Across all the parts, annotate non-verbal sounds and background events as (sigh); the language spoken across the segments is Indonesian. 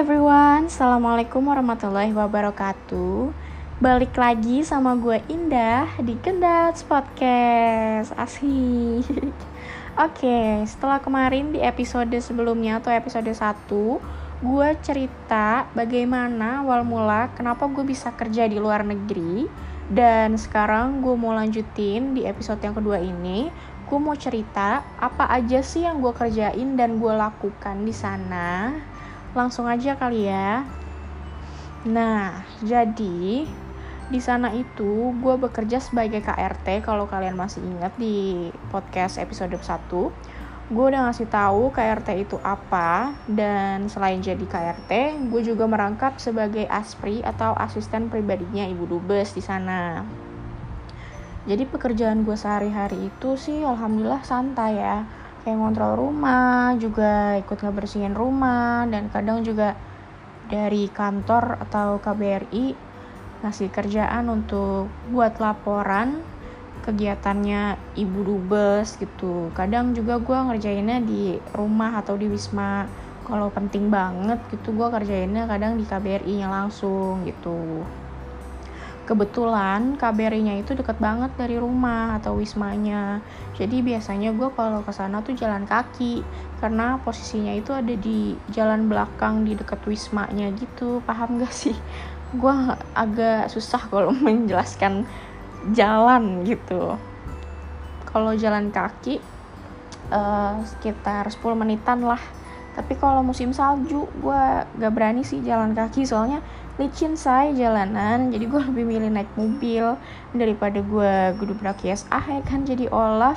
everyone, Assalamualaikum warahmatullahi wabarakatuh. Balik lagi sama gue Indah di Kendats Podcast. Asik. (laughs) Oke, setelah kemarin di episode sebelumnya atau episode 1 Gue cerita bagaimana awal mula kenapa gue bisa kerja di luar negeri. Dan sekarang gue mau lanjutin di episode yang kedua ini Gue mau cerita apa aja sih yang gue kerjain dan gue lakukan di sana langsung aja kali ya. Nah, jadi di sana itu gue bekerja sebagai KRT kalau kalian masih ingat di podcast episode 1 gue udah ngasih tahu KRT itu apa dan selain jadi KRT gue juga merangkap sebagai aspri atau asisten pribadinya ibu dubes di sana. Jadi pekerjaan gue sehari-hari itu sih alhamdulillah santai ya kayak ngontrol rumah juga ikut ngebersihin rumah dan kadang juga dari kantor atau KBRI ngasih kerjaan untuk buat laporan kegiatannya ibu dubes gitu. Kadang juga gue ngerjainnya di rumah atau di wisma. Kalau penting banget gitu gue kerjainnya kadang di KBRI nya langsung gitu kebetulan KBRI-nya itu deket banget dari rumah atau wismanya. Jadi biasanya gue kalau ke sana tuh jalan kaki karena posisinya itu ada di jalan belakang di deket wismanya gitu. Paham gak sih? Gue agak susah kalau (laughs) menjelaskan jalan gitu. Kalau jalan kaki uh, sekitar 10 menitan lah. Tapi kalau musim salju gue gak berani sih jalan kaki. Soalnya licin say jalanan. Jadi gue lebih milih naik mobil daripada gue gudubrak ah ya kan? Jadi Olaf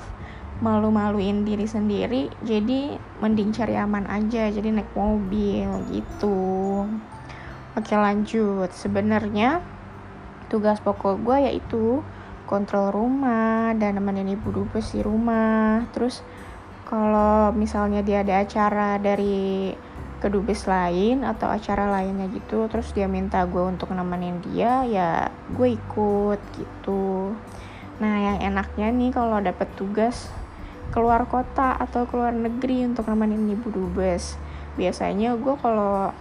malu-maluin diri sendiri. Jadi mending cari aman aja. Jadi naik mobil gitu. Oke lanjut. Sebenarnya tugas pokok gue yaitu kontrol rumah dan nemenin ibu dubes di rumah. Terus kalau misalnya dia ada acara dari ke dubes lain atau acara lainnya gitu terus dia minta gue untuk nemenin dia ya gue ikut gitu. Nah yang enaknya nih kalau dapet tugas keluar kota atau keluar negeri untuk nemenin ibu dubes. Biasanya gue kalau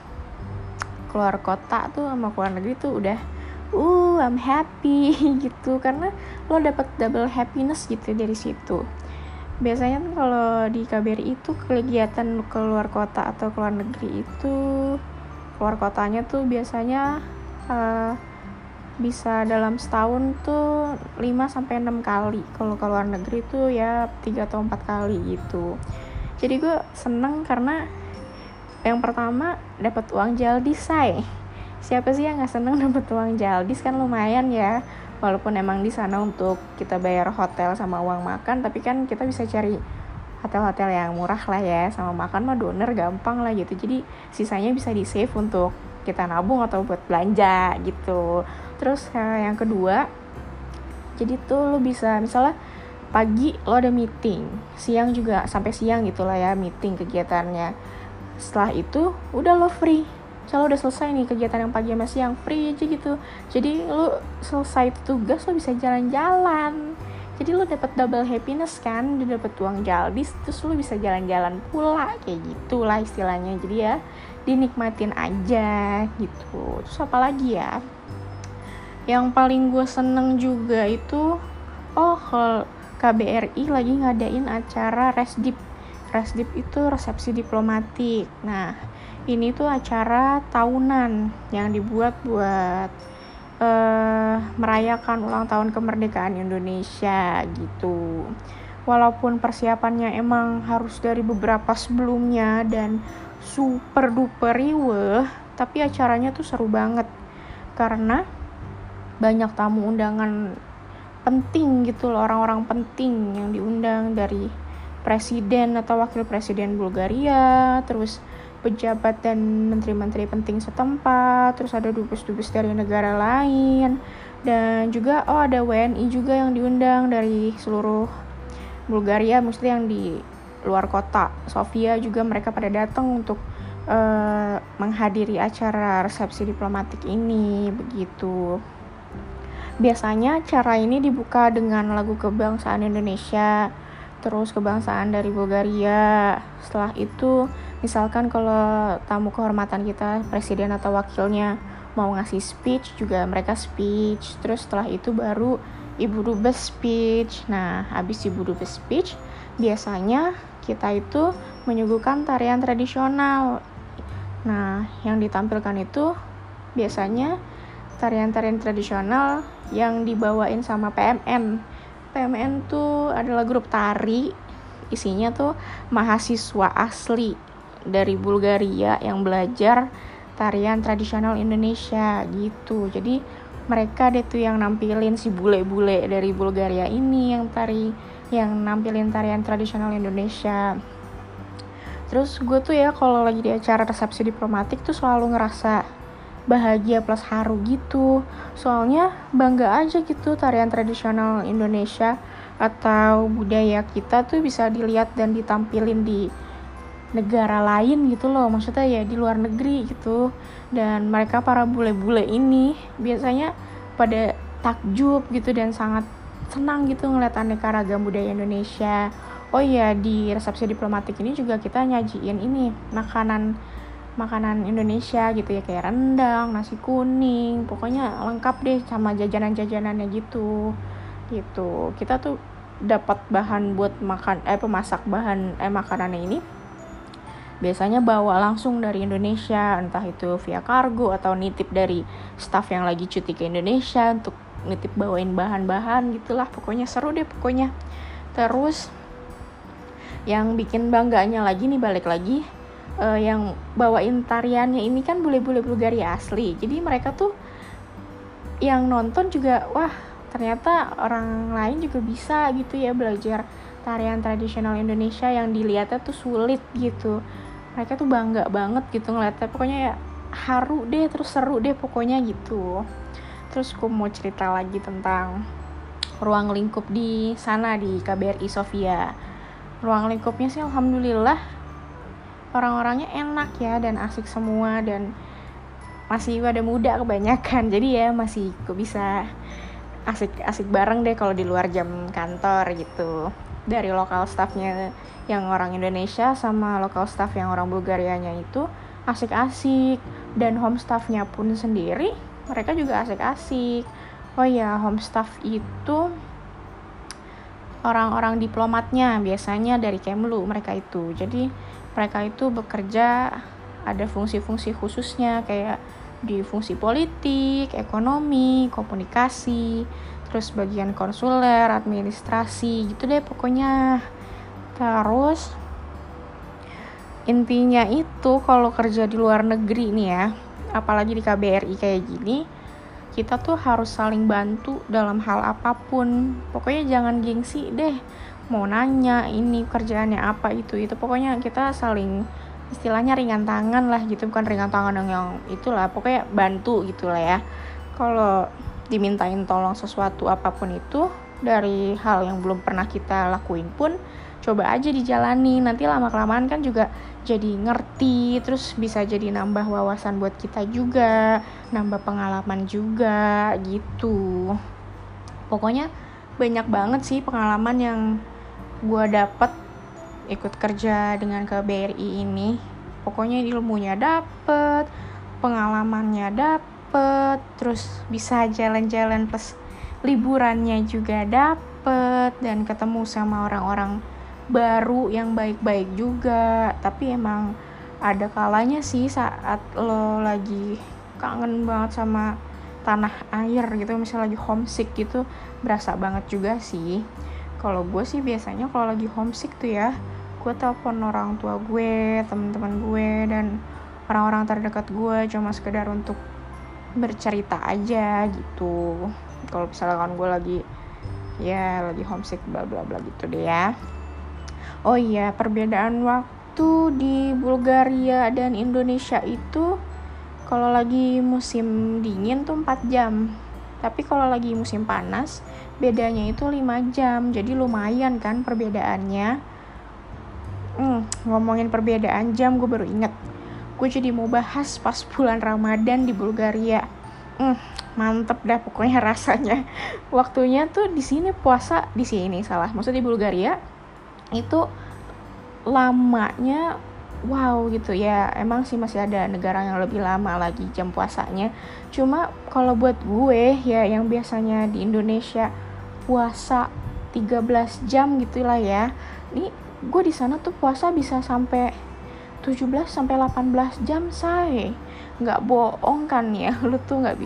keluar kota tuh sama keluar negeri tuh udah uh I'm happy (laughs) gitu. Karena lo dapet double happiness gitu dari situ biasanya tuh kalau di KBRI itu kegiatan keluar kota atau keluar negeri itu keluar kotanya tuh biasanya uh, bisa dalam setahun tuh 5 sampai 6 kali. Kalau ke luar negeri tuh ya 3 atau 4 kali gitu. Jadi gue seneng karena yang pertama dapat uang jaldis say. Siapa sih yang nggak seneng dapat uang jaldis kan lumayan ya walaupun emang di sana untuk kita bayar hotel sama uang makan tapi kan kita bisa cari hotel-hotel yang murah lah ya. Sama makan mah donor gampang lah gitu. Jadi sisanya bisa di save untuk kita nabung atau buat belanja gitu. Terus eh, yang kedua jadi tuh lo bisa misalnya pagi lo ada meeting siang juga sampai siang gitulah ya meeting kegiatannya. Setelah itu udah lo free misalnya udah selesai nih kegiatan yang pagi sama siang free aja gitu. Jadi lu selesai tugas lo bisa jalan-jalan. Jadi lu dapat double happiness kan udah dapat uang jalbis terus lu bisa jalan-jalan pula kayak gitulah istilahnya. Jadi ya dinikmatin aja gitu. Terus apa lagi ya? Yang paling gue seneng juga itu oh KBRI lagi ngadain acara resdip resdip itu resepsi diplomatik. Nah ini tuh acara tahunan yang dibuat buat uh, merayakan ulang tahun kemerdekaan Indonesia gitu. Walaupun persiapannya emang harus dari beberapa sebelumnya dan super duper riweh, tapi acaranya tuh seru banget karena banyak tamu undangan penting gitu loh orang-orang penting yang diundang dari presiden atau wakil presiden Bulgaria terus pejabat dan menteri-menteri penting setempat, terus ada dubes-dubes dari negara lain, dan juga oh ada WNI juga yang diundang dari seluruh Bulgaria, mesti yang di luar kota. Sofia juga mereka pada datang untuk uh, menghadiri acara resepsi diplomatik ini, begitu. Biasanya acara ini dibuka dengan lagu kebangsaan Indonesia, terus kebangsaan dari Bulgaria. Setelah itu misalkan kalau tamu kehormatan kita presiden atau wakilnya mau ngasih speech juga mereka speech. Terus setelah itu baru ibu dubes speech. Nah habis ibu dubes speech biasanya kita itu menyuguhkan tarian tradisional. Nah yang ditampilkan itu biasanya tarian-tarian tradisional yang dibawain sama PMN PMN tuh adalah grup tari isinya tuh mahasiswa asli dari Bulgaria yang belajar tarian tradisional Indonesia gitu. Jadi mereka deh tuh yang nampilin si bule-bule dari Bulgaria ini yang tari yang nampilin tarian tradisional Indonesia. Terus gue tuh ya kalau lagi di acara resepsi diplomatik tuh selalu ngerasa bahagia plus haru gitu. Soalnya bangga aja gitu tarian tradisional Indonesia atau budaya kita tuh bisa dilihat dan ditampilin di negara lain gitu loh maksudnya ya di luar negeri gitu. Dan mereka para bule-bule ini biasanya pada takjub gitu dan sangat senang gitu ngeliat aneka ragam budaya Indonesia. Oh iya di resepsi diplomatik ini juga kita nyajiin ini makanan makanan Indonesia gitu ya kayak rendang nasi kuning pokoknya lengkap deh sama jajanan-jajanannya gitu. Gitu. Kita tuh dapat bahan buat makan eh pemasak bahan eh makanannya ini biasanya bawa langsung dari Indonesia entah itu via kargo atau nitip dari staff yang lagi cuti ke Indonesia untuk nitip bawain bahan-bahan gitulah. Pokoknya seru deh pokoknya. Terus yang bikin bangganya lagi nih balik lagi uh, yang bawain tariannya ini kan bule-bule Bulgaria asli. Jadi mereka tuh yang nonton juga wah ternyata orang lain juga bisa gitu ya belajar tarian tradisional Indonesia yang dilihatnya tuh sulit gitu mereka tuh bangga banget gitu ngeliatnya pokoknya ya haru deh terus seru deh pokoknya gitu. Terus aku mau cerita lagi tentang ruang lingkup di sana di KBRI Sofia. Ruang lingkupnya sih alhamdulillah orang-orangnya enak ya dan asik semua dan masih pada muda kebanyakan. Jadi ya masih kok bisa asik-asik bareng deh kalau di luar jam kantor gitu dari lokal staffnya yang orang Indonesia sama lokal staff yang orang Bulgarianya itu asik-asik. Dan home staffnya pun sendiri mereka juga asik-asik. Oh ya home staff itu orang-orang diplomatnya biasanya dari Kemlu mereka itu. Jadi mereka itu bekerja ada fungsi-fungsi khususnya kayak di fungsi politik, ekonomi, komunikasi, terus bagian konsuler administrasi gitu deh pokoknya. Terus intinya itu kalau kerja di luar negeri nih ya apalagi di KBRI kayak gini kita tuh harus saling bantu dalam hal apa pun. Pokoknya jangan gengsi deh mau nanya ini kerjaannya apa itu itu. Pokoknya kita saling istilahnya ringan tangan lah gitu bukan ringan tangan yang, yang itulah pokoknya bantu gitulah ya. Kalau dimintain tolong sesuatu apa pun itu dari hal yang belum pernah kita lakuin pun coba aja dijalani. Nanti lama kelamaan kan juga jadi ngerti terus bisa jadi nambah wawasan buat kita juga nambah pengalaman juga gitu. Pokoknya banyak banget sih pengalaman yang gue dapet ikut kerja dengan KBRI ini. Pokoknya ilmunya dapet pengalamannya dapet dapet terus bisa jalan-jalan plus liburannya juga dapet dan ketemu sama orang-orang baru yang baik-baik juga. Tapi emang ada kalanya sih saat lo lagi kangen banget sama tanah air gitu misalnya lagi homesick gitu berasa banget juga sih. Kalau gue sih biasanya kalau lagi homesick tuh ya gue telepon orang tua gue teman-teman gue dan orang-orang terdekat gue cuma sekedar untuk bercerita aja gitu. Kalau misalkan gue lagi ya lagi homesick bla bla bla gitu deh ya. Oh iya perbedaan waktu di Bulgaria dan Indonesia itu kalau lagi musim dingin tuh 4 jam. Tapi kalau lagi musim panas bedanya itu 5 jam. Jadi lumayan kan perbedaannya. Hmm, ngomongin perbedaan jam gue baru inget gue jadi mau bahas pas bulan Ramadan di Bulgaria. Hmm, mantep dah pokoknya (laughs) rasanya. Waktunya tuh di sini puasa di sini salah. Maksudnya di Bulgaria itu lamanya wow gitu ya emang sih masih ada negara yang lebih lama lagi jam puasanya cuma kalau buat gue ya yang biasanya di Indonesia puasa 13 jam gitulah ya ini gue di sana tuh puasa bisa sampai 17 sampai 18 jam say. Nggak bohong kan ya (laughs) lu tuh nggak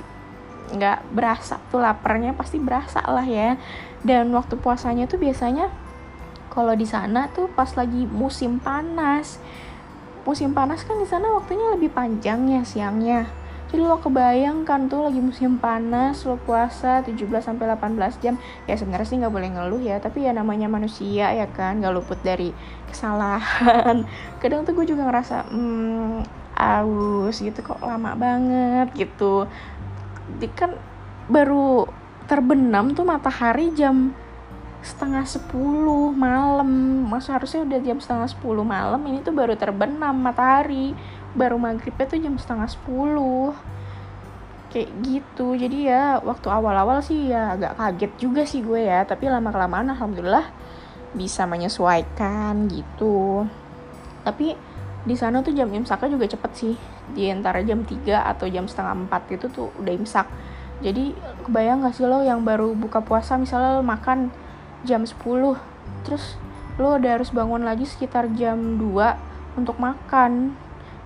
nggak berasa tuh laparnya pasti berasa lah ya. Dan waktu puasanya tuh biasanya kalau di sana tuh pas lagi musim panas. Musim panas kan di sana waktunya lebih panjang ya siangnya jadi lo kebayangkan tuh lagi musim panas lo puasa 17 sampai 18 jam. Ya sebenarnya sih nggak boleh ngeluh ya tapi ya namanya manusia ya kan nggak luput dari kesalahan. (laughs) Kadang tuh gue juga ngerasa hmm, aus gitu kok lama banget gitu. Di kan baru terbenam tuh matahari jam setengah sepuluh malam. Masa harusnya udah jam setengah sepuluh malam ini tuh baru terbenam matahari baru maghribnya tuh jam setengah sepuluh. Kayak gitu. Jadi ya waktu awal-awal sih ya agak kaget juga sih gue ya. Tapi lama kelamaan alhamdulillah bisa menyesuaikan gitu. Tapi di sana tuh jam imsaknya juga cepet sih. Di antara jam 3 atau jam setengah 4 itu tuh udah imsak. Jadi kebayang gak sih lo yang baru buka puasa misalnya lo makan jam 10 terus lo udah harus bangun lagi sekitar jam 2 untuk makan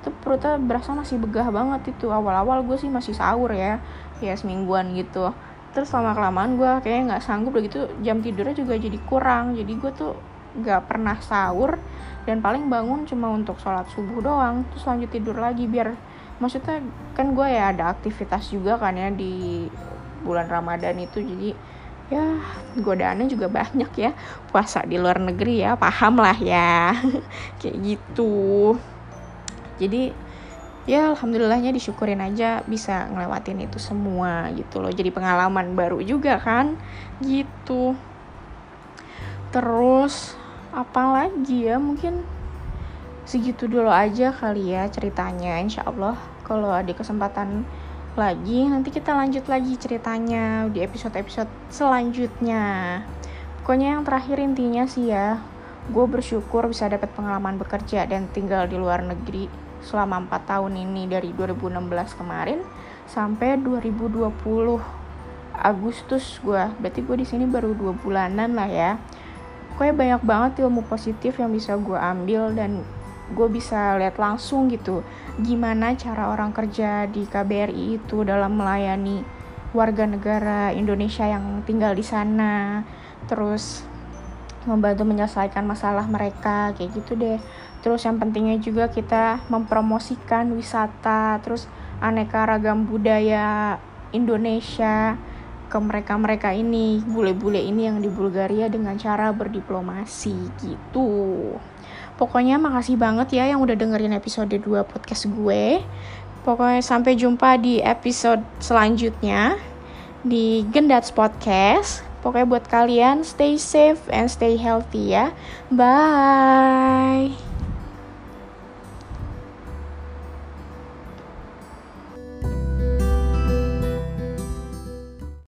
itu perutnya berasa masih begah banget itu. Awal-awal gue sih masih sahur ya ya semingguan gitu. Terus lama kelamaan gue kayaknya nggak sanggup begitu jam tidurnya juga jadi kurang. Jadi gue tuh nggak pernah sahur dan paling bangun cuma untuk sholat subuh doang terus lanjut tidur lagi biar maksudnya kan gue ya ada aktivitas juga kan ya di bulan ramadan itu. Jadi ya godaannya juga banyak ya. Puasa di luar negeri ya paham lah ya. (laughs) Kayak gitu jadi ya alhamdulillahnya disyukurin aja bisa ngelewatin itu semua gitu loh. Jadi pengalaman baru juga kan gitu. Terus apa lagi ya? Mungkin segitu dulu aja kali ya ceritanya. Insya Allah kalau ada kesempatan lagi nanti kita lanjut lagi ceritanya di episode-episode selanjutnya. Pokoknya yang terakhir intinya sih ya gue bersyukur bisa dapat pengalaman bekerja dan tinggal di luar negeri selama 4 tahun ini dari 2016 kemarin sampai 2020 Agustus gue berarti gue di sini baru dua bulanan lah ya. Pokoknya banyak banget ilmu positif yang bisa gue ambil dan gue bisa lihat langsung gitu gimana cara orang kerja di KBRI itu dalam melayani warga negara Indonesia yang tinggal di sana terus membantu menyelesaikan masalah mereka kayak gitu deh terus yang pentingnya juga kita mempromosikan wisata terus aneka ragam budaya Indonesia ke mereka-mereka ini bule-bule ini yang di Bulgaria dengan cara berdiplomasi gitu Pokoknya makasih banget ya yang udah dengerin episode 2 podcast gue. Pokoknya sampai jumpa di episode selanjutnya di Gendats Podcast. Pokoknya buat kalian stay safe and stay healthy ya. Bye.